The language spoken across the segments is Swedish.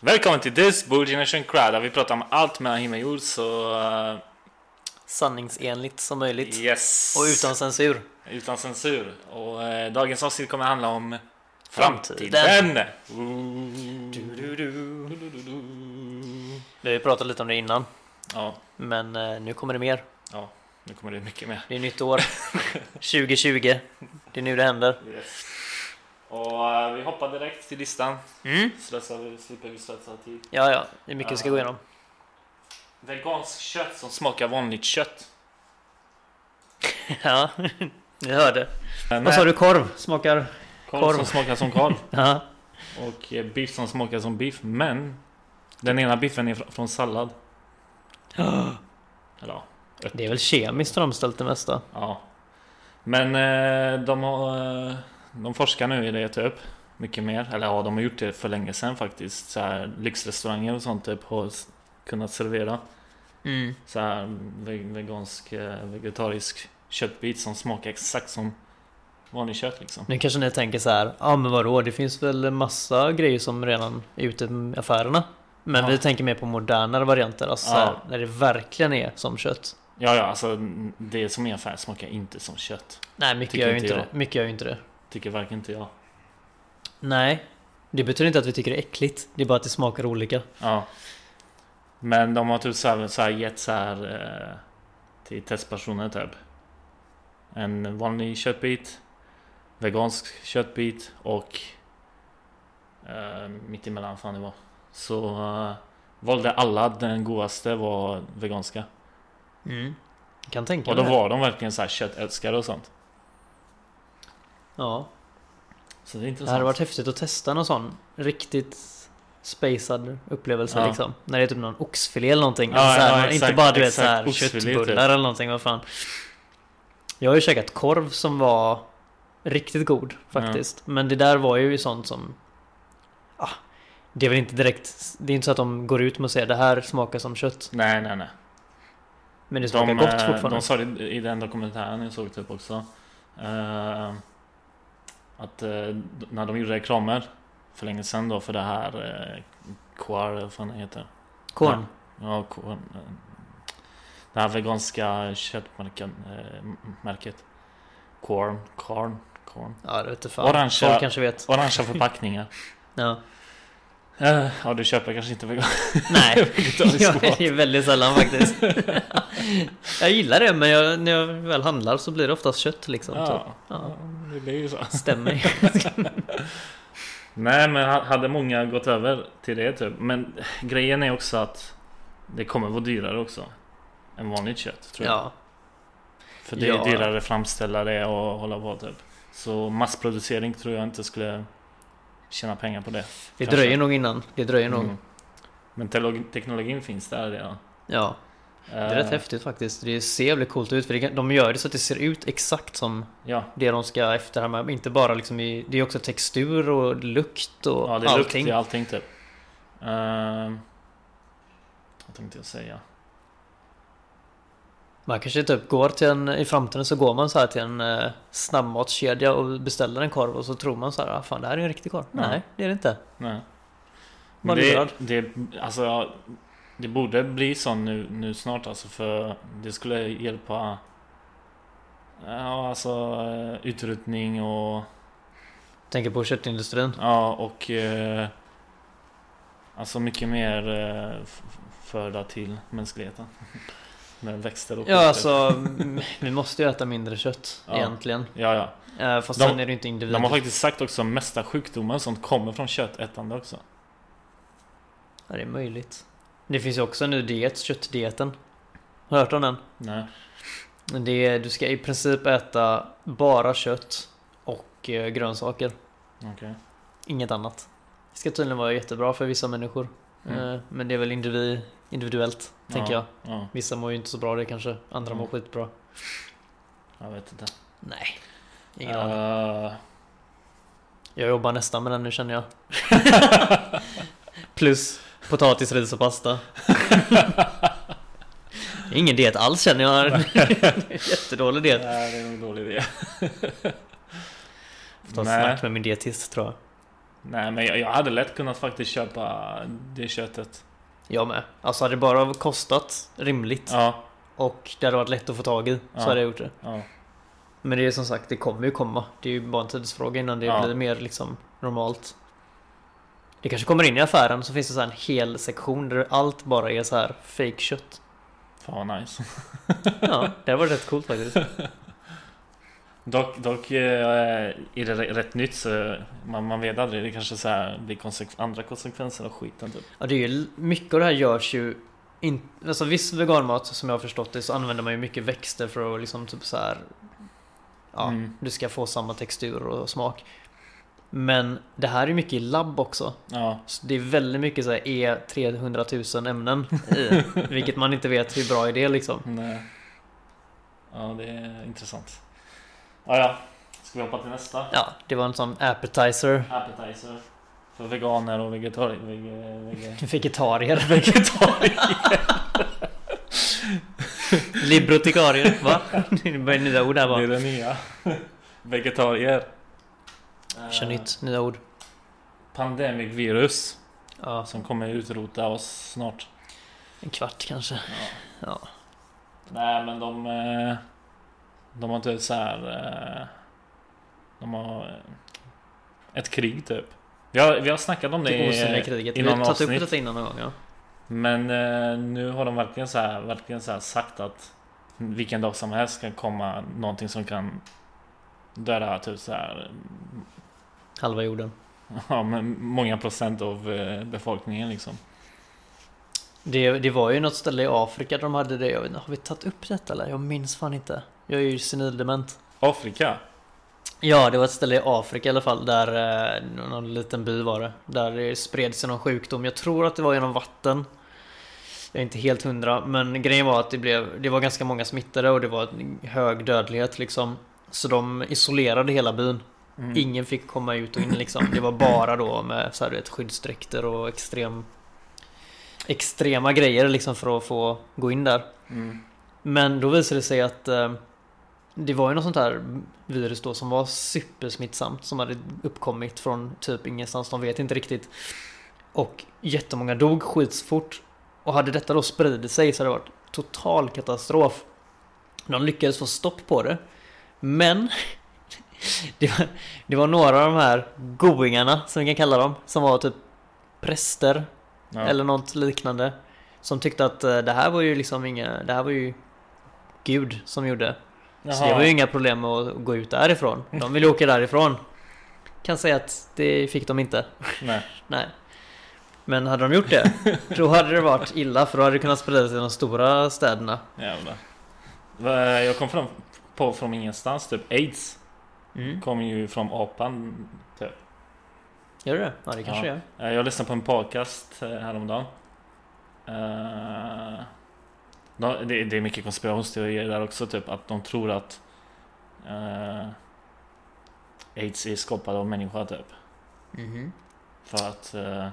Välkommen till This Bull Generation Crowd där vi pratar om allt mellan himmel och jord så... uh, sanningsenligt som möjligt. yes! Och utan censur. Utan censur. Och eh, dagens avsnitt kommer handla om Framtiden. framtiden. Vi har ju pratat lite om det innan, Ja, men eh, nu kommer det mer. ja, nu kommer det mycket mer. Det är nytt år. 2020. Det är nu det händer. Yes. Och eh, vi hoppar direkt till listan. Mm. Slösar vi, slipper vi slösa tid. Ja, ja. Det är mycket vi ska gå igenom. Vegansk kött som smakar vanligt kött. Ja, ni hörde. Men, Vad sa du? Korv? Smakar... Korv, korv? som smakar som korv. Ja. Och eh, biff som smakar som biff. Men den ena biffen är fr- från sallad. Eller ja, Det är väl kemiskt framställt det mesta. Ja. Men eh, de har... Eh, de forskar nu i det typ. Mycket mer. Eller ja, de har gjort det för länge sedan faktiskt. Så här, lyxrestauranger och sånt typ har kunnat servera Mm. så här ve- vegansk, eh, vegetarisk köttbit som smakar exakt som vanlig kött liksom. Nu kanske ni tänker så här, ja men vadå, det finns väl massa grejer som redan är ute i affärerna. Men Ja. vi tänker mer på modernare varianter, alltså så Ja. här, när det verkligen är som kött. Ja, ja, alltså det som är affär smakar inte som kött. Nej, mycket Tycker gör ju inte jag. det. Mycket gör ju inte det. Tycker varken inte jag. Nej, det betyder inte att vi tycker det är äckligt. Det är bara att det smakar olika. Ja. Men de har typ så här, så här gett så här eh, till testpersoner typ. En vanlig köttbit, vegansk köttbit och eh, mittemellan fan det var. Så eh, valde alla den godaste var veganska. Mm. Kan tänka Och då det. var de verkligen så här köttälskare och sånt. Ja, Så det är det intressant. hade varit häftigt att testa någon sån riktigt spacad upplevelse Ja. liksom. När det är typ någon oxfilé eller någonting. Ja, Alltså ja, inte exakt, bara du vet såhär Oxfilé, köttbullar typ. eller någonting, vad fan. Jag har ju käkat korv som var riktigt god faktiskt. Men det där var ju sånt som... Ah, det är väl inte direkt... Det är inte så att de går ut med att säga det här smakar som kött. Nej, nej, nej. Men det smakar De, gott eh, fortfarande. de sa det i den dokumentären jag såg typ också. eh, att eh, när de gjorde reklamer för länge sedan då för det här uh, Quar, vad fan det heter. Korn. Ja, Quar, eh, det här veganska köttmärket. Uh, märket. Corn, corn, corn. Ja, det vet inte fan. Orangea- Folk kanske vet. Orangea förpackningar. Ja. Eh, ja, du köper kanske inte vegan. Nej, jag är väldigt sällan faktiskt. jag gillar det, men jag, när jag väl handlar så blir det oftast kött liksom. Ja, Så, ja, ja. det blir ju så. stämmer. Nej men ha- hade många gått över till det typ. Men grejen är också att det kommer vara dyrare också. Än vanligt kött tror jag. ja. För det är Ja. dyrare att framställa det och hålla på typ. Så massproducering tror jag inte skulle tjäna pengar på det. Det Kanske. dröjer nog innan. Det dröjer nog. Mm. Men teolog- teknologin finns där redan. Ja, det är rätt häftigt faktiskt. Det ser jävligt coolt ut för det, de gör det så att det ser ut exakt som Ja, det de ska efterhärma. Inte bara liksom i... Det är också textur och lukt och ja det är lukt allting. i allting typ. Uh, vad tänkte jag säga? Man kanske typ går till en... I framtiden så går man så här till en eh, snabbmatskedja och beställer en korv och så tror man så här, ah, fan det här är en riktig korv. Ja. Nej, det är det inte. Nej. Men det, lurad. det, alltså, det borde bli så nu, nu snart alltså för det skulle hjälpa Ja alltså eh, utrotning och Tänker på köttindustrin. ja och eh, Alltså mycket mer eh, f- föda till mänskligheten Med växter och Ja, alltså mm, vi måste ju äta mindre kött Ja. egentligen. Ja ja Eh, Fast De- sen är det inte individer. De har faktiskt sagt också att mesta sjukdomar och sånt kommer från köttätande också Ja, det är möjligt. Det finns ju också en ny diet, köttdieten. Har du hört om den? Nej Det är, du ska i princip äta bara kött och eh, grönsaker. okej Inget annat. Det ska tydligen vara jättebra för vissa människor. Mm. Eh, Men det är väl individ, individuellt, tänker jag. Ja, Vissa mår ju inte så bra det kanske. Andra mår Mm. skitbra. jag vet inte Nej. Ingen aning. uh, Jag jobbar nästan med den nu känner jag. Plus potatis, ris och pasta. Ingen diet alls känner jag. Jättedålig diet. Nej, det är nog en dålig idé. Får ta ett snack med min dietist tror jag. Nej, men jag, jag hade lätt kunnat faktiskt köpa det köttet. Jag med. Alltså hade det bara kostat rimligt Ja, och det hade varit lätt att få tag i så Ja. hade jag gjort det. ja. Men det är som sagt, det kommer ju komma. Det är ju bara en tidsfråga innan det blir mer liksom normalt. Det kanske kommer in i affären så finns det så här en hel sektion där allt bara är så här fake kött. Fan vad nice. Ja, det var rätt coolt faktiskt. Dock, dock eh, är det rätt nytt så man, man vet aldrig. Det kanske så här blir konsekv- andra konsekvenser av skiten typ. Ja, det är ju mycket av det här görs ju in, alltså viss veganmat som jag har förstått det så använder man ju mycket växter för att liksom typ så här Ja, Mm. du ska få samma textur och smak. Men det här är mycket i labb också. Ja, Så det är väldigt mycket så här E 300 000 ämnen i. Vilket man inte vet hur bra är det liksom. nej. Ja, det är intressant. Ja, ja. Ska vi hoppa till nästa? Ja, det var en sån appetizer. Appetizer. För veganer och vegetarier. Vege, vege. Vegetarier. Vegetarier. Librotikarier. Va? Det börjar nya ord här Det är bara. det nya. Vegetarier. Kör Eh, nytt, nya ord. Pandemic virus. Ja, Som kommer utrota oss snart. en kvart kanske. Ja. Ja. Nej men de... De har typ så här. eh, De har eh, ett krig typ. Vi har, vi har snackat om det Det osynliga i, kriget. i Vi har någon tagit upp detta innan någon gång ja. Men eh, nu har de verkligen så här, verkligen så sagt att vilken dag som helst kan komma någonting som kan döda typ så här. Halva jorden. Ja, men många procent av befolkningen liksom. Det, det var ju något ställe i Afrika där de hade det. Jag vet, inte, har vi tagit upp detta eller? Jag minns fan inte. Jag är ju senildement. Afrika? Ja, det var ett ställe i Afrika i alla fall. Där eh, någon liten by var det. Där det spred sig någon sjukdom. Jag tror att det var genom vatten. Jag är inte helt hundra. Men grejen var att det, blev, det var ganska många smittade och det var hög dödlighet liksom. Så de isolerade hela byn. Mm. Ingen fick komma ut och in liksom. Det var bara då med så här, vet, skyddsdräkter och extrem extrema grejer liksom för att få gå in där. Mm. Men då visade det sig att eh, det var ju något sånt här virus då som var supersmittsamt som hade uppkommit från typ ingenstans. De vet inte riktigt. Och jättemånga dog skitsfort. Och hade detta då spridit sig så hade det varit total katastrof. De lyckades få stopp på det. Men det var, det var några av de här goingarna som vi kan kalla dem som var typ präster Ja. eller något liknande. Som tyckte att eh, det här var ju liksom inga, det här var ju Gud som gjorde. Så det Jaha. var ju inga problem med att gå ut därifrån. De ville åka därifrån. Kan säga att det fick de inte. Nej. Nej. Men hade de gjort det, då hade det varit illa för då hade det kunnat sprida sig till de stora städerna. Jävlar. Jag kom fram på från ingenstans typ. Aids Mm. kom ju från apan. Typ. Gör det Ja, det kanske Ja. gör. Eh, Jag lyssnade på en podcast eh, häromdagen. Eh, Det det är mycket konspirationsteorier där också. Typ att de tror att eh, Aids är skapad av människa typ. Mhm. För att... eh,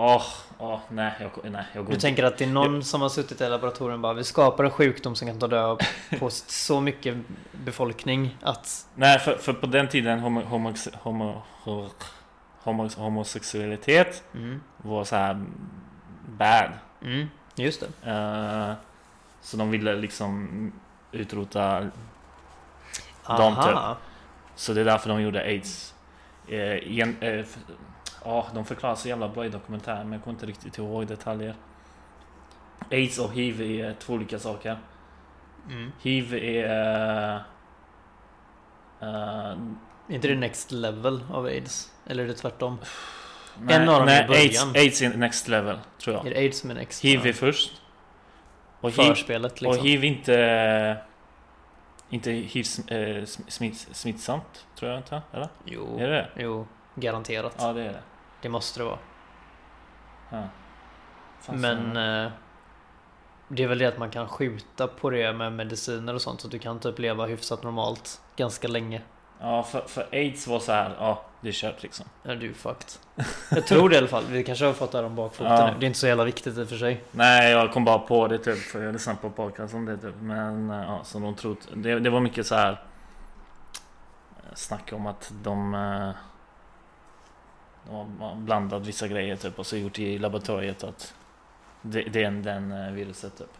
Åh, åh, nej, jag, nej, jag går Du inte- tänker att det är någon som har suttit i laboratoriet och bara vi skapar en sjukdom som kan ta död på så mycket befolkning att Nej, för, för på den tiden homo, homo, homo, homo, homosexualitet mm. var så här bad. Mm. Just det. Eh, så de ville liksom utrota Aha. Så det är därför de gjorde aids. Eh, igen, eh, ja, de förklarar så jävla bra i dokumentären men jag kommer inte riktigt ihåg detaljer. Aids och hiv är två olika saker. Mm. Hiv är... eh, Är inte det next level av aids? Eller är det tvärtom? nej, En av dem nej, i början. AIDS, AIDS är next level tror jag. Är det aids som är next? Hiv är först. Och hiv, Förspelet liksom. och hiv inte... Inte hiv eh, smitt, smittsamt tror jag inte, eller? Jo. Är det det? Jo. Garanterat. Ja det är det. Det måste det vara. Ja. Men eh, det är väl det att man kan skjuta på det med mediciner och sånt så att du kan typ leva hyfsat normalt ganska länge. Ja, för, för aids var så här, ja. Det är kört liksom. Ja, du är fucked. Jag tror det i alla fall. Vi kanske har fått det här om bakfoten Ja. nu. Det är inte så jävla viktigt i och för sig. Nej, jag kom bara på det typ för jag lyssnade på podcast om det typ. Men eh, ja, så de trodde... Det, det var mycket så här eh, snack om att de... eh, De har blandat vissa grejer typ och så gjort i laboratoriet att det, det är den viruset typ.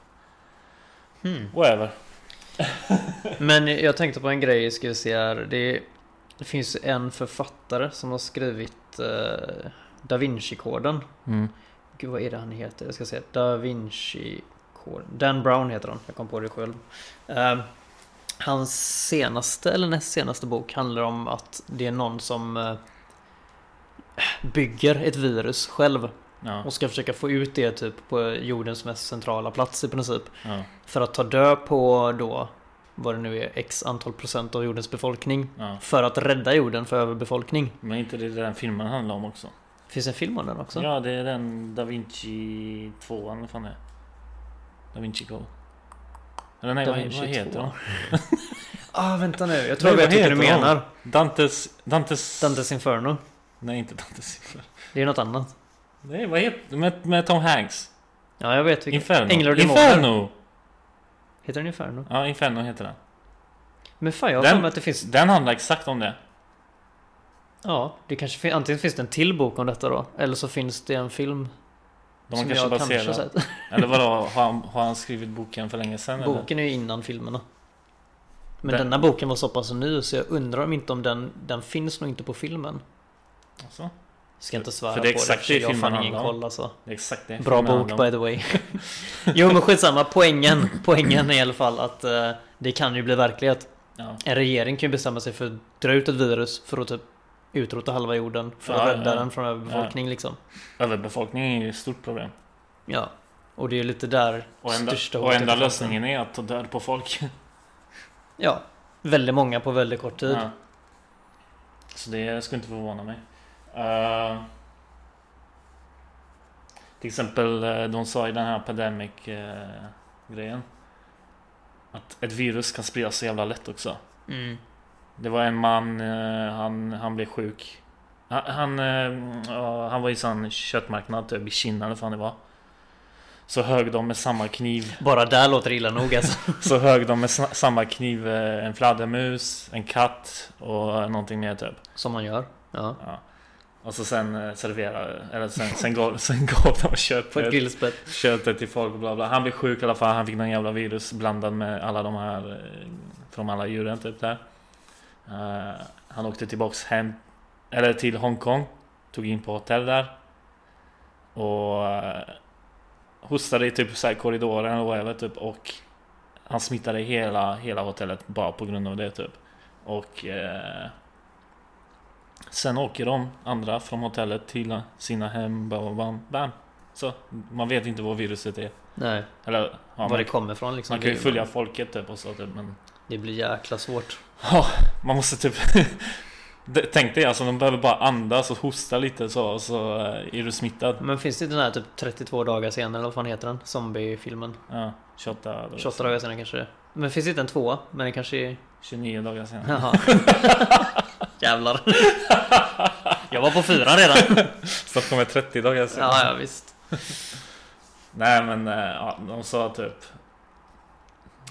Hmm. Whatever. Men jag tänkte på en grej, ska vi se här. Det, det finns en författare som har skrivit eh, Da Vinci-koden. Mm. Gud, vad är det han heter? Jag ska se. Da Vinci-koden. Dan Brown heter han. Jag kom på det själv. Eh, hans senaste, eller näst senaste bok handlar om att det är någon som eh, bygger ett virus själv Ja, och ska försöka få ut det typ på jordens mest centrala plats i princip. ja, För att ta död på då vad det nu är, x antal procent av jordens befolkning. ja. För att rädda jorden för överbefolkning. Men inte det den filmen handlar om också? Finns det en film om den också? Ja, det är den Da Vinci 2 eller vad fan det är. Da Vinci Code. Eller nej, Da vad, Vinci vad heter 2. den? Ah, vänta nu. Jag tror Nej, jag vet vad du menar. Dantes... Dantes... Dantes Inferno. Nej, inte Dantes Inferno. Det är något annat. Nej, vad heter med, med Tom Hanks? Ja, jag vet vilken. Inferno. Änglar och. Inferno! Heter den Inferno? Ja, Inferno heter den. Men fan, jag har för mig att det finns... Den handlar exakt om det. Ja, det kanske finns... Antingen finns det en till bok om detta då. Eller så finns det en film. De som kanske jag kanske har baserat... sett. Eller vadå, har han, har han skrivit boken för länge sedan? eller? Boken är ju innan filmerna. Men Den- denna boken var så pass ny så jag undrar om inte om den... Den finns nog inte på filmen. Alltså, Ska inte svära För det är på exakt det, det jag har fan ingen koll alltså. det är exakt det. Bra bok by the way. jo men skitsamma, poängen, poängen är i alla fall att eh, det kan ju bli verklighet. Ja. En regering kan ju bestämma sig för att dra ut ett virus för att typ utrota halva jorden. För att Ja, rädda ja. den från överbefolkning liksom. Överbefolkning är ju ett stort problem. Ja. Och det är ju lite där Och enda, största och enda lösningen är att ta död på folk. Ja. Väldigt många på väldigt kort tid. Så det skulle inte förvåna mig. Eh, till exempel, eh, de sa i den här pandemic eh, grejen att ett virus kan spridas så jävla lätt också. Mm. Det var en man, han, han blev sjuk. Han, han, han var i sån köttmarknad typ i Kina eller fan det var. Så högg de med samma kniv Bara där låter det illa nog alltså. Så högg de med sa- samma kniv en fladdermus, en katt och någonting mer typ. Som man gör. Ja. Ja. Och så sen eh, serverade, eller sen, sen, gav, sen gav de köttet, köttet till folk och bla bla. Han blev sjuk i alla fall, han fick någon jävla virus blandad med alla de här eh, från alla djuren typ där. Eh, han åkte tillbaks hem, eller till Hongkong, tog in på hotell där. Och eh, hostade i typ så korridoren eller whatever typ och han smittade hela, hela hotellet bara på grund av det typ. Och eh, Sen åker de andra från hotellet till sina hem, bam, bam, bam. Så man vet inte vad viruset är. Nej. Eller ja, Var man, det kommer ifrån liksom. man kan ju följa folket typ och så typ, men Det blir jäkla svårt. Ja, man måste typ Tänk dig alltså, de behöver bara andas och hosta lite så, och så eh, är du smittad. Men finns det inte den här typ 32 dagar senare eller vad fan heter den? Zombie-filmen. Ja, 28, 28 dagar senare kanske det. Men finns det inte en tvåa? Men det kanske är... 29 dagar senare. Jävlar. Jag var på fyran redan. Stockholm är 30 dagar senare. Ja, ja visst. Nej men, eh, ja, de sa typ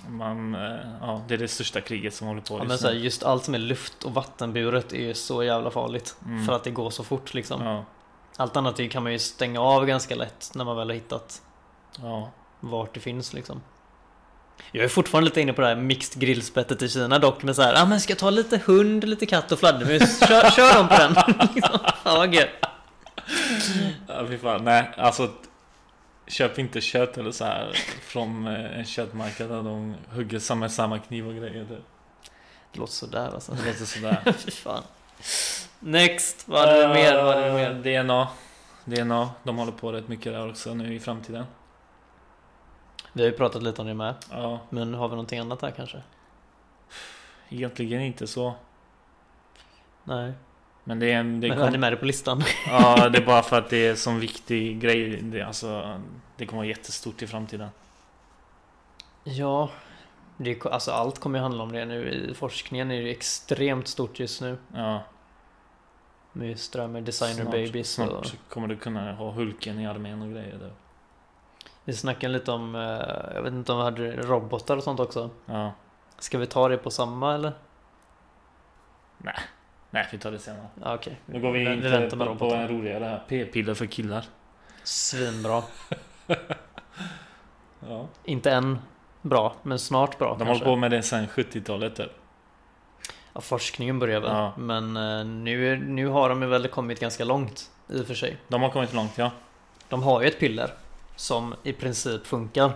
man, eh, ja, det är det största kriget som håller på Ja, men just så här, just allt som är luft och vattenburet är ju så jävla farligt. Mm. För att det går så fort liksom. Ja, Allt annat kan man ju stänga av ganska lätt när man väl har hittat ja. vart det finns liksom. Jag är fortfarande lite inne på det här mixed grillspettet i Kina dock med så här, ja ah, men ska jag ta lite hund, lite katt och fladdermus? Kör, kör dem på den! Liksom. Fan vad gött. Ja, fy fan. Nej, alltså Köp inte kött eller så här från eh, en köttmarknad där de hugger samma, samma kniv och grejer. Det, Det låter sådär alltså. det låter sådär. Fy fan. Next! Vad hade vi mer? Vad hade vi mer? Eh, DNA. DNA. De håller på rätt mycket där också nu i framtiden. Vi har ju pratat lite om det med. Ja, Men har vi någonting annat här kanske? egentligen inte så. Nej. Men det är en... Det Men kom- hade med det på listan. Ja, det är bara för att det är en sån viktig grej. Det, alltså, det kommer vara jättestort i framtiden. Ja. Det är, alltså allt kommer ju handla om det nu. I forskningen är det extremt stort just nu. Ja. Med där med designer snart, babies snart och... kommer du kunna ha Hulken i armén och grejer där. Vi snackade lite om, eh, jag vet inte om vi hade robotar och sånt också. Ja. Ska vi ta det på samma eller? Nej, vi tar det senare. Ja, okej. Nu går vi in vi väntar med på, på robotar. en roligare här. P-piller för killar. Svinbra. Ja. Inte än bra, men snart bra De har kanske. hållit på med det sedan 70-talet typ. Ja, forskningen börjar väl. Ja. Men eh, nu, är- nu har de ju väl kommit ganska långt i och för sig. De har kommit långt ja. De har ju ett piller som i princip funkar.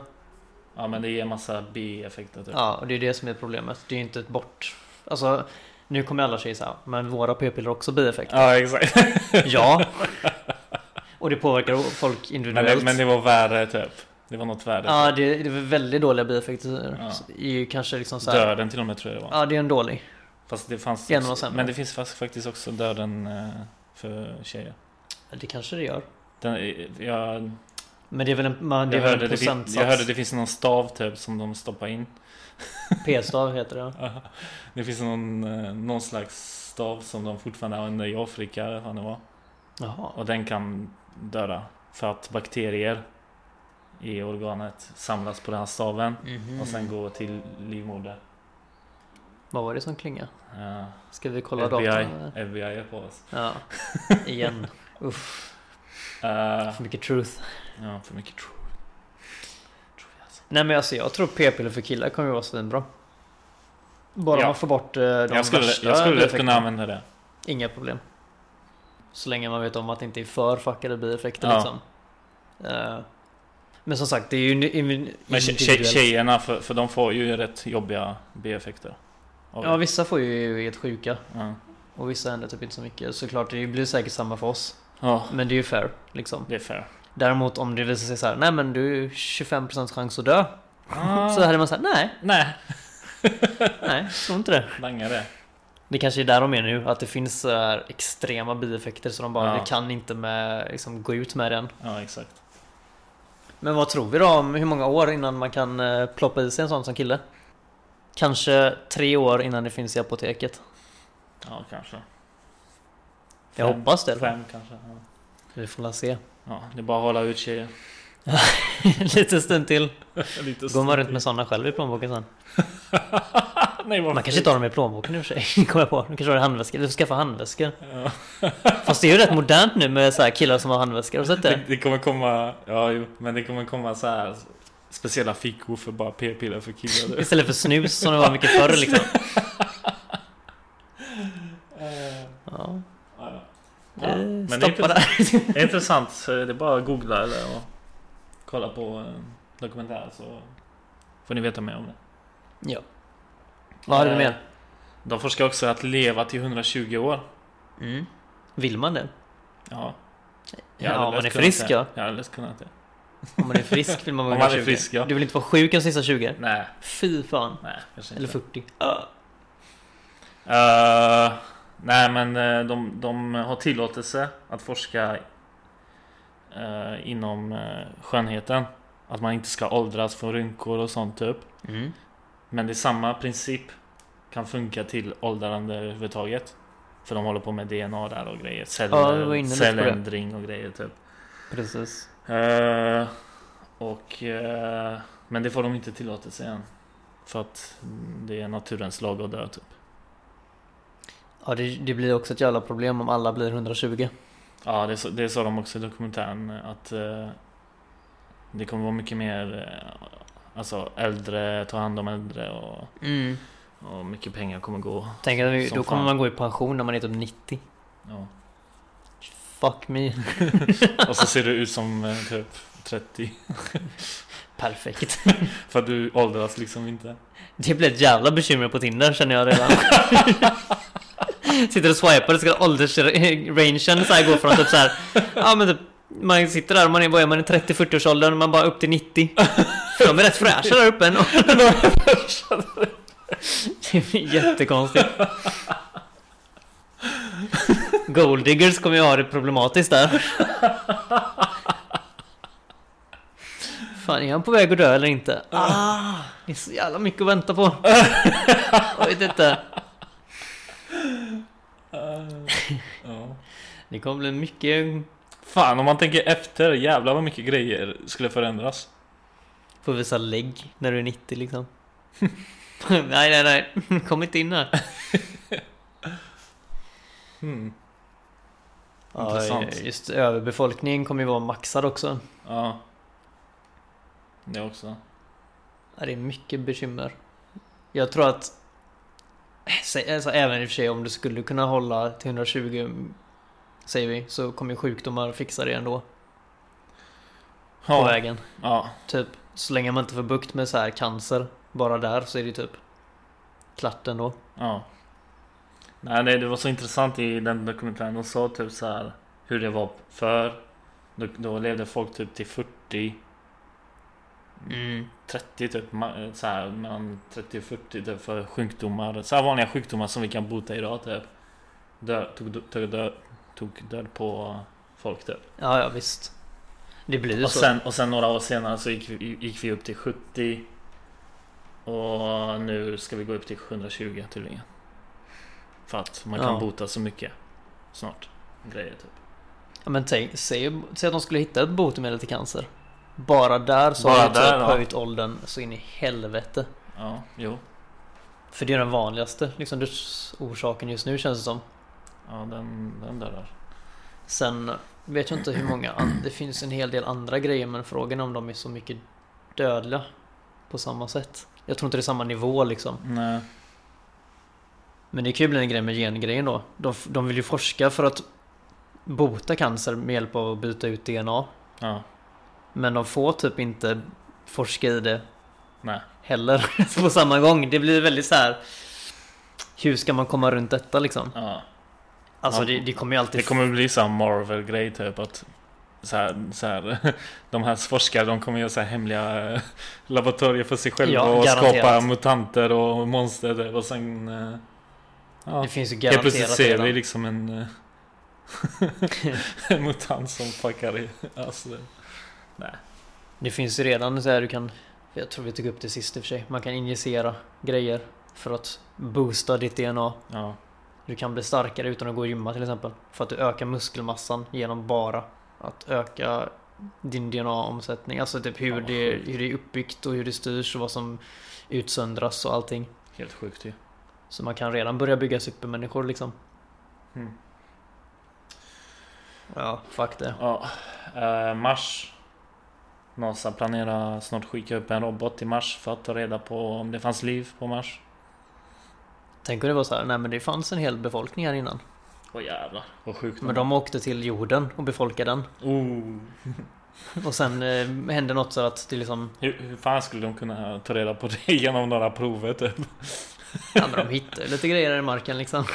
Ja men det ger massa bieffekter typ. Ja, och det är det som är problemet. Det är ju inte ett bort... Alltså, nu kommer alla säga så här, men våra p-piller har också bieffekter. Ja exakt. Ja. Och det påverkar folk Men individuellt. det, men det var värre typ. Det var något värre. Ja, det, det är väldigt dåliga bieffekter. Ja. Ju kanske liksom så här, Döden till och med tror jag det var. Ja, det är en dålig. Fast det fanns var också, sämre. Men det finns faktiskt också döden eh, för tjejer. Det kanske det gör. Den, jag, Men det är väl en, man, det jag, hörde det, fin- jag hörde det finns någon stav typ som de stoppar in. P-stav heter det. Det finns någon, eh, någon slags stav som de fortfarande använder i Afrika vad det var. Jaha. Och den kan döda. För att bakterier i organet samlas på den här staven Mhm. och sen går till livmoder. Vad var det som klingade? Ja. Ska vi kolla FBI, datorn? FBI är på oss. Ja. Igen. Uff. Eh, För mycket truth. Ja, för mycket. Tror jag alltså. Nej men alltså jag tror p-piller för killar kommer ju vara svinbra. Bara Ja. man får bort eh, de Jag skulle, värsta jag skulle kunna använda det. Inga problem. Så länge man vet om att det inte är för fuckade bieffekter Ja. liksom. Eh, men som sagt, det är ju in- in- Men tje- tje- individuellt. tjejerna, för, för de får ju rätt jobbiga bieffekter. Ja, vissa får ju helt sjuka. ja. Och vissa händer typ inte så mycket. Såklart, det blir säkert samma för oss. ja, Men det är ju fair, liksom. det är fair. Däremot om det visar sig så här, nej men du är 25% chans att dö. Ah, Så hade man sagt, nej, nej, nej, tror inte det. langa det. Det kanske är där de är nu, att det finns så extrema bieffekter så de bara, Ja. kan inte med, liksom, gå ut med den. Ja, exakt. Men vad tror vi då om hur många år innan man kan eh, ploppa i sig en sån som kille? Kanske tre år innan det finns i apoteket. Ja, kanske. Jag Fem- hoppas det. Fem kanske. Ja. Vi får la se. ja, det är bara att hålla ut tjejer. Lite stund till. Lite Går man runt med såna själv i plånboken sen? Nej, Man kanske inte har dem i plånboken i och för sig. Kommer jag på. De kanske har handväskor. Du ska skaffa handväskor. Ja. Fast det är ju rätt modernt nu med så här killar som har handväskor. Har du sett Det, det? det kommer komma, ja jo, men det kommer komma så här speciella fickor för bara p-piller för killar. Istället för snus som det var mycket förr liksom. Ja. Ja. Eh, men det är. Det är intressant, så det är bara att googla eller och kolla på en dokumentär så får ni veta mer om det. Ja. Vad hade du Eh, mer? De forskar också att leva till 120 år. Mm. Vill man det? Ja. Ja, om man är frisk ja. Jag hade lätt kunnat det. Om man är frisk vill man vara Om man är 120. frisk, ja. Du vill inte vara sjuk de sista 20? Nej, Fy fan. nej, Eller inte. 40. Eh, nej, men eh, de, de har tillåtelse att forska eh, inom uh, skönheten. Att man inte ska åldras för rynkor och sånt typ. Mm. Men det är samma princip kan funka till åldrande överhuvudtaget. För de håller på med DNA där och grejer. Ja, Celler, det. celländring och grejer typ. Precis. Eh, och, eh, men det får de inte tillåtelse än. För att det är naturens lag att dö typ. Ja, det, det blir också ett jävla problem om alla blir 120. Ja, det, det sa de också i dokumentären. Att eh, det kommer vara mycket mer eh, Alltså äldre, ta hand om äldre och, Mm. och mycket pengar kommer gå. Tänk att då kommer fan. man gå i pension när man är typ 90. Ja. Fuck me. Och så ser du ut som eh, typ 30. Perfekt. För att du åldras liksom inte. Det blir ett jävla bekymmer på Tinder känner jag redan. Sitter och swipar, ska åldersrangen så här gå från typ så här. Ja men typ, man sitter där och man är, vad är man i 30-40 års åldern man bara upp till 90. För de är rätt fräscha där uppe ändå. Det blir jättekonstigt. Golddiggers kommer ju ha det problematiskt där. Fan, är han på väg att dö eller inte? Ah, det är så jävla mycket att vänta på. Jag vet inte. Ja. Det kommer bli mycket... Fan, om man tänker efter, jävlar vad mycket grejer skulle förändras. Får visa lägg när du är 90 liksom. nej, nej, nej. Kom inte in här. Hmm. Ja, Intressant. just överbefolkningen kommer ju vara maxad också. Ja. Det också. Ja, det är mycket bekymmer. Jag tror att... Sä- Alltså, även i och för sig om du skulle kunna hålla till 120 Säger vi, så kommer ju sjukdomar fixa det ändå. På Ja. vägen. ja. Typ, så länge man inte får bukt med så här cancer bara där så är det typ klart ändå. Ja. Nej, det, det var så intressant i den dokumentären. De sa typ så här hur det var för. Då, då levde folk typ till 40, Mm. 30 typ. Så här, mellan 30 och 40 typ för sjukdomar. Så här vanliga sjukdomar som vi kan bota idag typ. Dö, tog, tog, död, tog död på folk typ. Ja, ja visst. Det blir ju Och så. sen, och sen några år senare så gick vi, gick vi upp till 70. Och nu ska vi gå upp till 720 tydligen. För att man kan Ja. bota så mycket snart. Grejer typ. Ja, men tänk, säg, säg att de skulle hitta ett botemedel till cancer. Bara där så Bara har typ där, ja. höjt åldern så in i helvete. Ja, jo. För det är den vanligaste liksom, dödsorsaken just nu känns det som. Ja, den, den dörrar. Sen vet jag inte hur många Det finns en hel del andra grejer men frågan är om de är så mycket dödliga på samma sätt. Jag tror inte det är samma nivå liksom. Nej. Men det kan ju bli en grej med gengrejen då. De, de vill ju forska för att bota cancer med hjälp av att byta ut DNA. Ja. Men de får typ inte forska i det Nej. heller på samma gång. Det blir väldigt så här. Hur ska man komma runt detta liksom? Ja. Alltså det, det kommer ju alltid... Det kommer bli så här Marvel-grej typ att så här, så här, de här forskare de kommer göra så här hemliga eh, laboratorier för sig själva Ja, och garanterat. skapa mutanter och monster typ, och sen eh, ja, Det finns ju garanterat plötsligt ser vi liksom en, eh, en mutant som fuckar i alltså, Nej. Det finns ju redan så här du kan... Jag tror vi tog upp det sist i och för sig. Man kan injicera grejer för att boosta ditt DNA. Ja. Du kan bli starkare utan att gå och gymma till exempel. För att du ökar muskelmassan genom bara att öka din DNA-omsättning. Alltså typ Ja, hur det, hur det är uppbyggt och hur det styrs och vad som utsöndras och allting. Helt sjukt ju. Så man kan redan börja bygga supermänniskor liksom. Mm. Ja, fuck det. Ja. Eh, Mars. NASA planerar snart skicka upp en robot till Mars för att ta reda på om det fanns liv på Mars. Tänk om det var så här, nej men det fanns en hel befolkning här innan. Åh jävlar, vad sjukt. Men de åkte till jorden och befolkade den. Oh. Och sen eh, hände något så att det liksom... Hur, hur fan skulle de kunna ta reda på det genom några prover typ? Ja men de hittade lite grejer i marken liksom.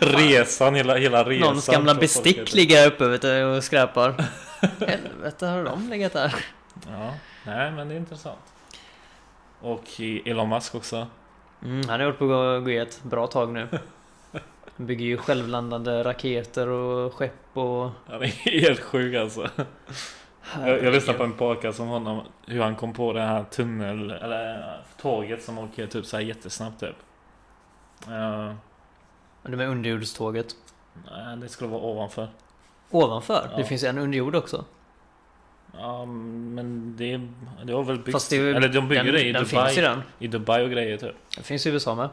Resan, hela, hela resan. Någons gamla bestick ligger uppe vet du, och skräpar. Helvete har de legat där? Ja, nej men det är intressant. Och Elon Musk också. Mm, han har gjort på i ett bra tag nu. Han bygger ju självlandande raketer och skepp och... Han är helt sjuk alltså. Jag, jag lyssnade på en podcast om honom. Hur han kom på den här tunnel, eller tåget som åker typ så här jättesnabbt typ. Uh, Det med underjordståget. nej, det skulle vara ovanför. Ovanför? Ja. Det finns en underjord också. Ja, men det, det var väl byggt... Fast det är ju, eller de bygger den, det i den finns ju Dubai. den. I Dubai och grejer typ. Den finns i USA med.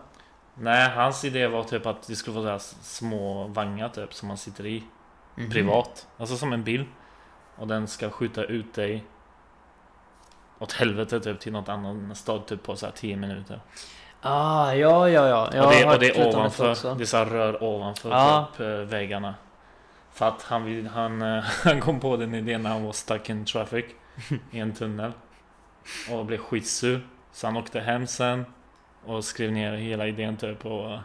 Nej, hans idé var typ att det skulle vara så här små vagnar typ som man sitter i. Mhm. Privat. Alltså som en bil. Och den ska skjuta ut dig åt helvete typ till något annan stad typ på så här 10 minuter. Ah, ja, ja, ja. Jag och det, har och det hört är lite om detta ovanför. också. Det är så här rör ovanför Ja. typ, eh, väggarna. För att han, han, eh, han kom på den idén när han var stuck in traffic i en tunnel. Och blev skitsur. Så han åkte hem sen. Och skrev ner hela idén typ och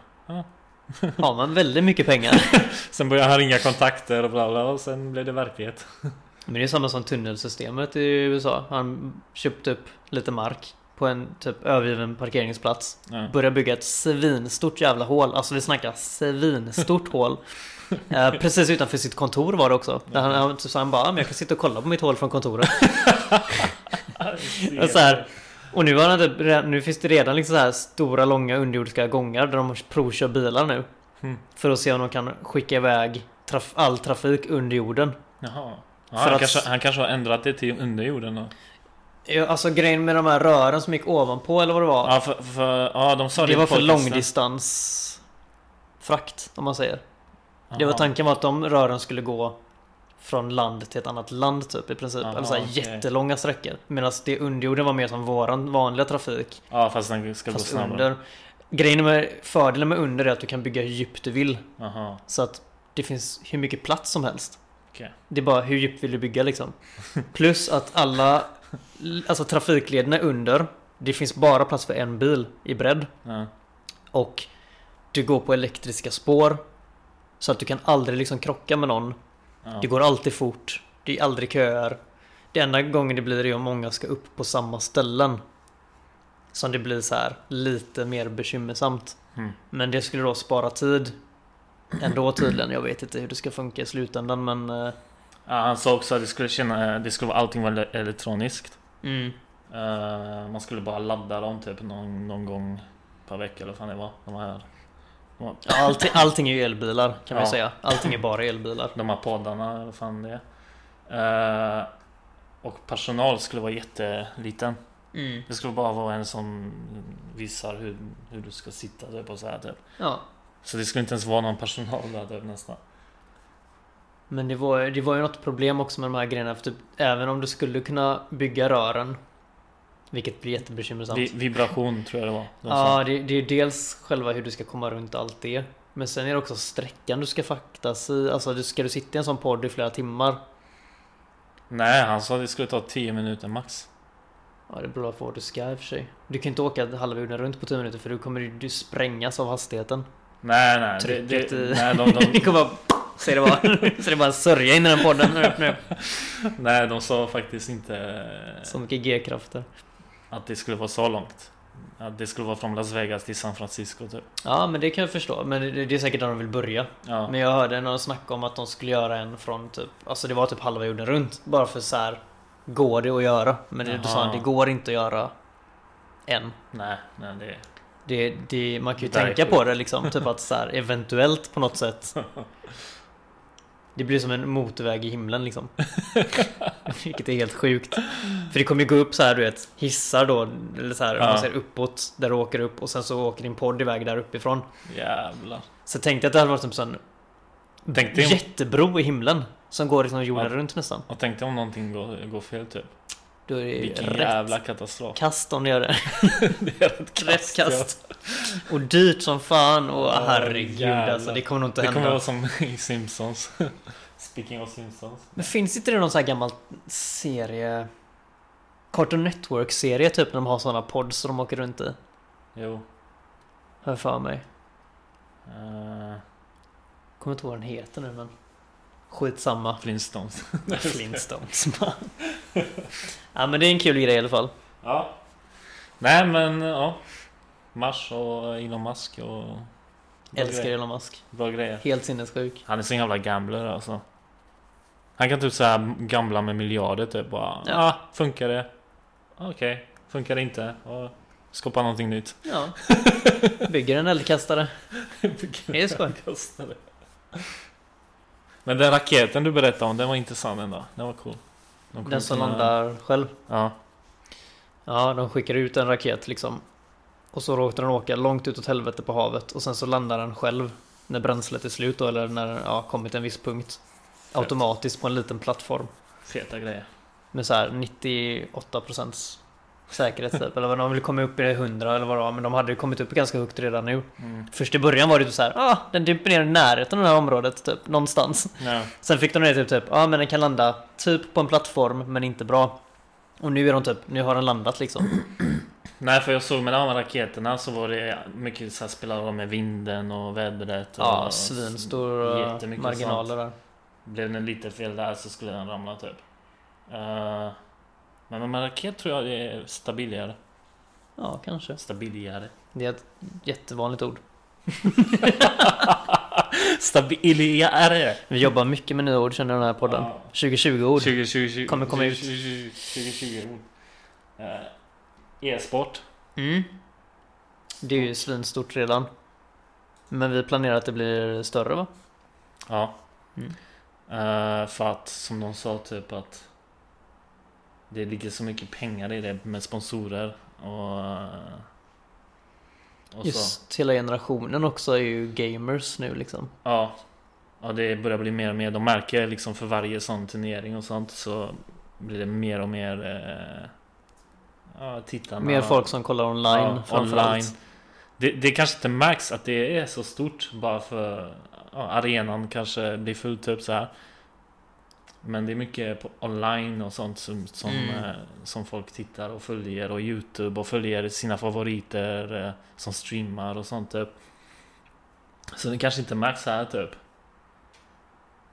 Har man väldigt mycket pengar. Sen började han ringa kontakter och bla bla och sen blev det verklighet. Men det är samma som tunnelsystemet i USA. Han köpte upp lite mark på en typ övergiven parkeringsplats. Ja. Började bygga ett svinstort jävla hål. Alltså vi snackar svinstort hål. Eh, precis utanför sitt kontor var det också. Där han, han, så han bara, "Ja, men jag kan sitta och kolla på mitt hål från kontoret. Och så här, och nu, har han typ, nu finns det redan liksom så här stora långa underjordiska gångar där de provkör bilar nu. Mm. För att se om de kan skicka iväg traf- all trafik under jorden. Jaha. Ja, han, att- kanske, han kanske har ändrat det till under jorden då. Ja, Alltså grejen med de här rören som gick ovanpå eller vad det var. Ja, för, för, ja de sa det det var för podcasten. långdistans frakt om man säger. Det var tanken var att de rören skulle gå från land till ett annat land typ i princip. Aha, eller så här okej. jättelånga sträckor. Medan det underjorden var mer som våran vanliga trafik. Ja, fast den ska Fast gå snabbare. under. Grejen med fördelen med under är att du kan bygga hur djupt du vill. Jaha. Så att det finns hur mycket plats som helst. Okej. Det är bara hur djupt vill du bygga liksom. Plus att alla alltså trafiklederna under. Det finns bara plats för en bil i bredd. Ja. Och du går på elektriska spår. Så att du kan aldrig liksom krocka med någon. Ja. Det går alltid fort. Det är aldrig köer. Det enda gången det blir är om många ska upp på samma ställen. Som det blir så här lite mer bekymmersamt. Mm. Men det skulle då spara tid. Ändå tydligen. Jag vet inte hur det ska funka i slutändan men... eh, Ja, han sa också att det skulle känna, det skulle vara allting var elektroniskt. Mm. Eh, man skulle bara ladda dem typ någon, någon gång per vecka eller vad fan det var. De här, Ja, allting, allting är ju elbilar kan man Ja. ju säga. Allting är bara elbilar. de här poddarna eller vad fan det är. Eh, och personal skulle vara jätteliten. Mm. Det skulle bara vara en som visar hur, hur du ska sitta typ och så här typ. Ja. Så det skulle inte ens vara någon personal där typ nästan. Men det var, det var ju något problem också med de här grejerna. För typ, även om du skulle kunna bygga rören. Vilket blir jättebekymmersamt. Vi, vibration tror jag det var. Ja, det, det är dels själva hur du ska komma runt allt det. Men sen är det också sträckan du ska faktas i. Alltså du- ska du sitta i en sån podd i flera timmar. Nej, han sa att det skulle ta 10 minuter max. Ja, det beror på vad du ska i och för sig. Du kan inte åka halva jorden runt på 10 minuter för du kommer du sprängas av hastigheten. Nej, nej. Det, Trycket det, i... nej, de, de, det kommer bara... Säg det bara. Så det bara en sörja in i den podden nu. nu. nej, de sa faktiskt inte Så mycket G-krafter. Att det skulle vara så långt. Att det skulle vara från Las Vegas till San Francisco typ. Ja, men det kan jag förstå. Men det, det är säkert där de vill börja. Ja, Men jag hörde någon snacka om att de skulle göra en från typ... Alltså det var typ halva jorden runt. Bara för så här. Går det att göra? Men det, du sa det går inte att göra än. nej, nej det... Det, det, man kan ju tänka på det liksom. Typ att så här, eventuellt på något sätt. Det blir som en motorväg i himlen liksom. Vilket är helt sjukt. För det kommer ju gå upp så här du vet hissar då. Eller så här Ja. man ser uppåt. Där du åker upp och sen så åker din podd iväg där uppifrån. Jävlar. Så tänkte jag att det hade varit typ sån Tänk dig om, jättebro i himlen. Som går liksom jorden Ja. runt nästan. och tänk dig om någonting går, går fel typ. Då är det Vilken rätt jävla katastrof. kast det gör det. det är ett Rätt kast. Och dyrt som fan. Och Ja, herregud alltså. Det kommer nog inte Det hända. kommer vara som i Simpsons. Speaking of Simpsons. Men finns inte det någon sån här gammal serie? Cartoon Network-serie typ när de har såna pods som de åker runt i. Jo. Jag för mig. Uh, Kommer inte ihåg vad den heter nu men. Skitsamma. Flintstones. Flintstones. ja men det är en kul grej i alla fall. Ja. Nej men ja. Mars och Elon Musk och... Älskar grejer. Elon Musk. Bra grejer. Helt sinnessjuk. Han är så jävla gambler alltså. Han kan typ såhär gambla med miljarder typ bara. Ja. Ah, funkar det? Okej. Funkar det inte? Ja. Skapa någonting nytt. Ja. Bygger en eldkastare. Det är skoj. Men den raketen du berättade om, den var intressant ändå. Den var cool. De Den som landar själv. Ja. Ja, de skickar ut en raket liksom. Och så råkar den åka långt ut åt helvete på havet och sen så landar den själv när bränslet är slut då eller när den ja, kommit en viss punkt. Automatiskt på en liten plattform. Feta grejer. Med så här 98% säkerhet typ. Eller vad de vill komma upp i 100 eller vad det var. Men de hade ju kommit upp ganska högt redan nu. Mm. Först i början var det typ så här, ah, den dimper ner i närheten av det här området typ. Någonstans. Ja. Sen fick de ner typ, typ, ja men den kan landa typ på en plattform men inte bra. Och nu är de typ, nu har den landat liksom. Nej för jag såg med de här raketerna så var det mycket så här spelade de med vinden och vädret. Och Ja, svinstor marginaler där. Blev det lite fel där så skulle den ramla typ. Eh, men med raket tror jag det är stabilare. Ja, kanske. Stabilare. Det är ett jättevanligt ord. Stabilare! Vi jobbar mycket med nya ord känner jag den här podden. Ja. 2020-ord. 2020 Kommer komma ut. 2020 ord. Eh, E-sport. Mm. Det är ju svinstort redan. Men vi planerar att det blir större va? Ja. Mm. Eh, för att som de sa typ att det ligger så mycket pengar i det med sponsorer och, och så. Just hela generationen också är ju gamers nu liksom. Ja. ja, det börjar bli mer och mer. De märker liksom för varje sån turnering och sånt så blir det mer och mer eh, ja, tittarna. Mer folk som kollar online Ja, online. Det, det kanske inte märks att det är så stort bara för ja, arenan kanske blir full typ så här. Men det är mycket online och sånt som, som, Mm. eh, som folk tittar och följer och Youtube och följer sina favoriter eh, som streamar och sånt typ. Så det kanske inte märks här typ.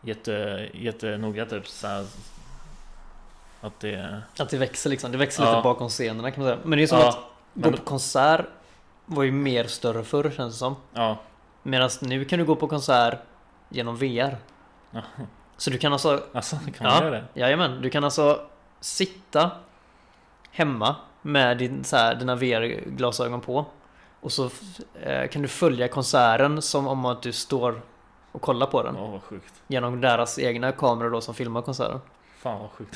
Jätte, jättenoga typ så här, Att det... Att det växer liksom. Det växer Ja. lite bakom scenerna kan man säga. Men det är som Ja, att gå på konsert var ju mer större förr känns det som. Ja. Medan nu kan du gå på konsert genom VR. ja. Så du kan alltså Alltså kan man Ja. göra det? Jajamän, du kan alltså sitta hemma med din, så här, dina VR-glasögon på och så eh, kan du följa konserten som om att du står och kollar på den Åh vad sjukt. genom deras egna kameror då som filmar konserten. Fan vad sjukt.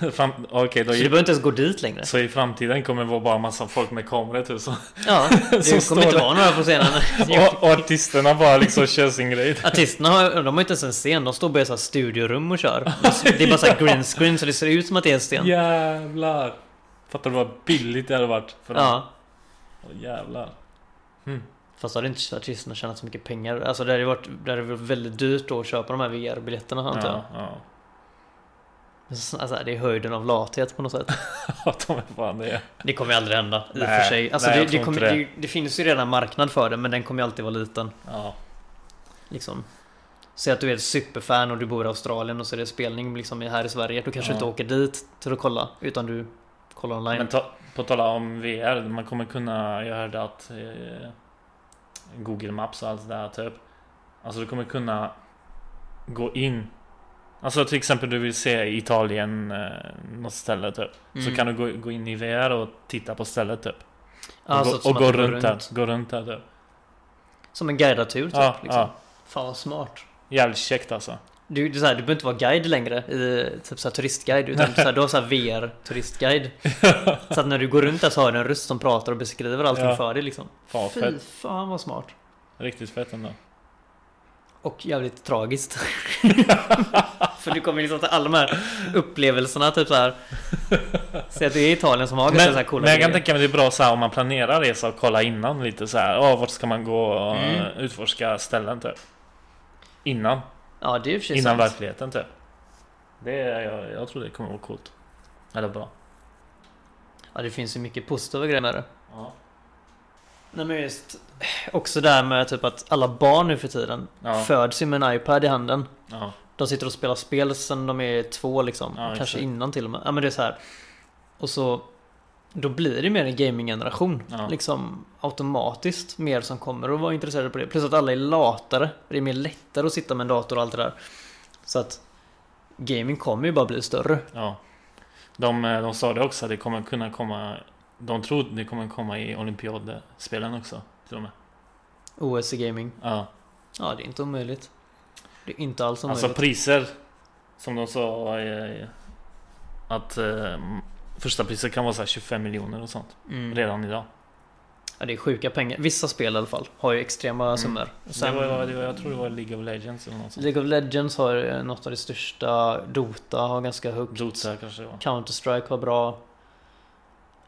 Fram, okej, då Så du i, behöver inte ens gå dit längre. så i framtiden kommer det vara bara massa folk med kameror typ så. Ja, det Som kommer inte står vara några på scenen. och, och artisterna bara liksom kör sin grej. Artisterna har, de har inte ens en scen, de står bara i så studiorum och kör. Det är bara så här green screen så det ser ut som att det är en scen. Jävlar. Fattar du vad billigt det hade varit? För dem? Ja. Åh, jävlar. Fast då hade inte artisterna tjänat så mycket pengar. Alltså det hade varit, det hade varit väldigt dyrt då att köpa de här VR-biljetterna antar jag. Ja, ja. Alltså det är höjden av lathet på något sätt. Ja, fan det. Det kommer ju aldrig hända i och Nej, för sig. Alltså nej, det, det, kommer, det. det. Finns ju redan marknad för det men den kommer ju alltid vara liten. Ja. Liksom. Säg att du är ett superfan och du bor i Australien och så är det spelning liksom här i Sverige. Då kanske Ja. du inte åker dit till att kolla utan du kollar online. Men ta, på tala om VR, man kommer kunna, jag hörde att eh, Google Maps och allt det där typ. Alltså du kommer kunna gå in. Alltså till exempel du vill se Italien, eh, något ställe typ. Så Mm. kan du gå, gå in i VR och titta på stället typ. Och, Alltså, gå, och gå du går runt, där. Gå runt där typ. Som en guidad tur typ. Ja, liksom. ja. Fan vad smart. Jävligt käckt alltså. Du, är så här, du behöver inte vara guide längre i typ så här turistguide utan så här, du har så här VR turistguide. så att när du går runt där så har du en röst som pratar och beskriver allting Ja. för dig liksom. Fan Fy fett. fan vad smart. Riktigt fett ändå. Och jävligt tragiskt. för du kommer liksom till alla de här upplevelserna typ så här. Säg att det är Italien som har Men, så här coola men jag kan tänka mig det är bra så här om man planerar resa och kolla innan lite så här. Åh, vart ska man gå och Mm. utforska ställen typ. Innan. Ja det är sig Innan sant. verkligheten typ. Det är, jag, jag tror det kommer vara coolt. Eller bra. Ja det finns ju mycket positiva grejer med det. Ja. Nej men just också där med typ att alla barn nu för tiden Ja. föds ju med en iPad i handen. Ja. De sitter och spelar spel sen de är två liksom. Ja, Kanske exakt. innan till och med. Ja men det är så här. Och så då blir det mer en gaming-generation. Ja. Liksom automatiskt mer som kommer att vara intresserade på det. Plus att alla är latare. Det är mer lättare att sitta med en dator och allt det där. Så att gaming kommer ju bara bli större. ja. De, eh, de sa det också, det kommer kunna komma De tror det kommer komma i olympiadspelen också. Till och med. OS i gaming. Ja. Ja det är inte omöjligt. Det är inte alls omöjligt. Alltså priser Som de sa eh, Att eh, första priset kan vara så här 25 miljoner och sånt mm. Redan idag Ja det är sjuka pengar. Vissa spel i alla fall har ju extrema summor. Sen, det var, det var, Jag tror det var League of Legends eller något sånt League of Legends har eh, något av det största. Dota har ganska högt. Dota kanske Counter-Strike har bra.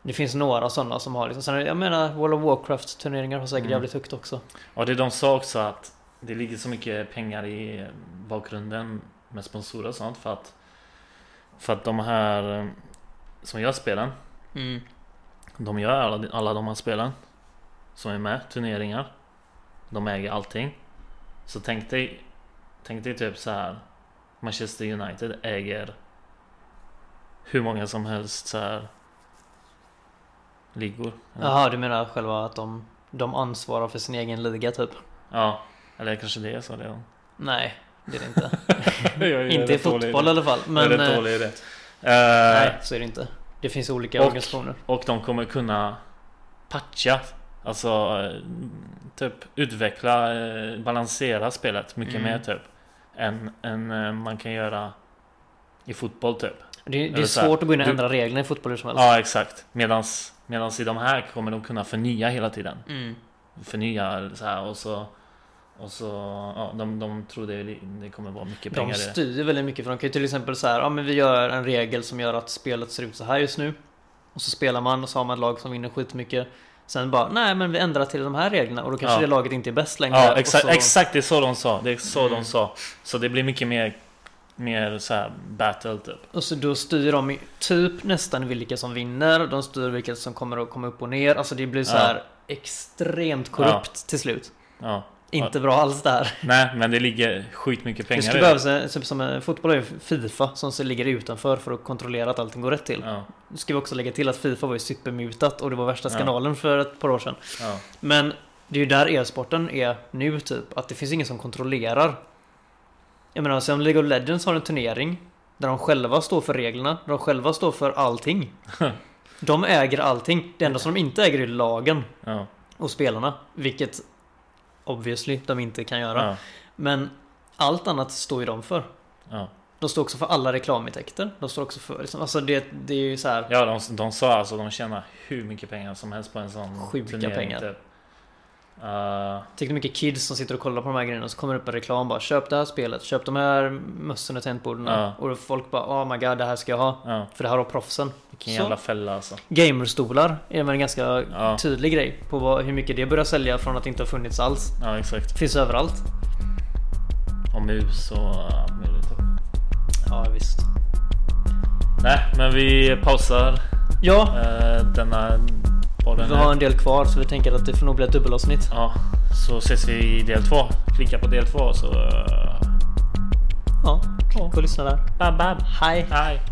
Det finns några sådana som har liksom. Sen, jag menar World of Warcraft turneringar har säkert Mm. jävligt högt också. Ja det de sa också att Det ligger så mycket pengar i bakgrunden Med sponsorer och sånt för att För att de här eh, Som gör spelen Mm. De gör alla, alla de här spelen Som är med, turneringar De äger allting Så tänk dig Tänk dig typ så här Manchester United äger Hur många som helst så här Ligor Jaha, du menar själva att de, de ansvarar för sin egen liga typ? Ja Eller kanske det är så redan Nej, det är det inte. Inte i fotboll i det. alla fall. Jag är Men rätt eh, dålig i det nej, Eh, så är det inte. Det finns olika och- organisationer. Och de kommer kunna Patcha Alltså eh, typ utveckla, balansera spelet mycket Mm. mer typ. Än, än man kan göra i fotboll typ. Det, det är svårt att in och du- ändra reglerna i fotboll hur som helst. Ja exakt. Medans, medans i de här kommer de kunna förnya hela tiden. Mm. Förnya så här och så och så, ja, de, de tror det, det kommer vara mycket De pengar i det. styr väldigt mycket för de kan ju till exempel så här, ja men vi gör en regel som gör att spelet ser ut så här just nu. Och så spelar man och så har man ett lag som vinner skitmycket. Sen bara, nej men vi ändrar till de här reglerna och då kanske Ja. det laget inte är bäst längre. Ja exakt, så, exakt det är så de sa. Det är så Mm. de sa. Så det blir mycket mer Mer så här battle typ. Och så då styr de typ nästan vilka som vinner. De styr vilka som kommer att komma upp och ner. Alltså det blir så Ja. här extremt korrupt till slut. Ja. Inte bra alls där. Nej men det ligger skitmycket Det pengar skulle i behövas, en- typ som en, fotboll är ju Fifa som ligger utanför för att kontrollera att allting går rätt till. Ja, Nu ska vi också lägga till att Fifa var ju supermutat och det var värsta Ja. skandalen för ett par år sedan. ja, Men det är ju där e-sporten är nu typ. Att det finns ingen som kontrollerar. Jag menar, som League of Legends har en turnering. Där de själva står för reglerna. Där de själva står för allting. De äger allting. Det enda som de inte äger är lagen ja, och spelarna. Vilket obviously de inte kan göra. ja, Men allt annat står ju de för. ja. De står också för alla reklamintäkter. De står också för... Liksom, alltså det, det är ju så här. Ja, de, de sa alltså de tjänar hur mycket pengar som helst på en sån Sjuka turnering, pengar. Typ. Uh, Tänk hur mycket kids som sitter och kollar på de här grejerna och så kommer det upp en reklam bara Köp det här spelet, köp de här mössorna och tangentborden Ja. Och folk bara Oh my god, det här ska jag ha ja, För det här har proffsen vilken Så. jävla fälla alltså. Gamerstolar är väl en ganska tydlig grej På vad, hur mycket det börjar sälja från att det inte har funnits alls Ja, exakt. Finns överallt Och mus och allt möjligt. typ. Ja visst Nej, men vi pausar Ja, uh, denna podden vi har en del kvar så vi tänker att det får nog bli ett dubbelavsnitt Ja, så ses vi i del två. Klicka på del två så... Uh, Ja, gå och lyssna där bab, bab. Hej! Hej!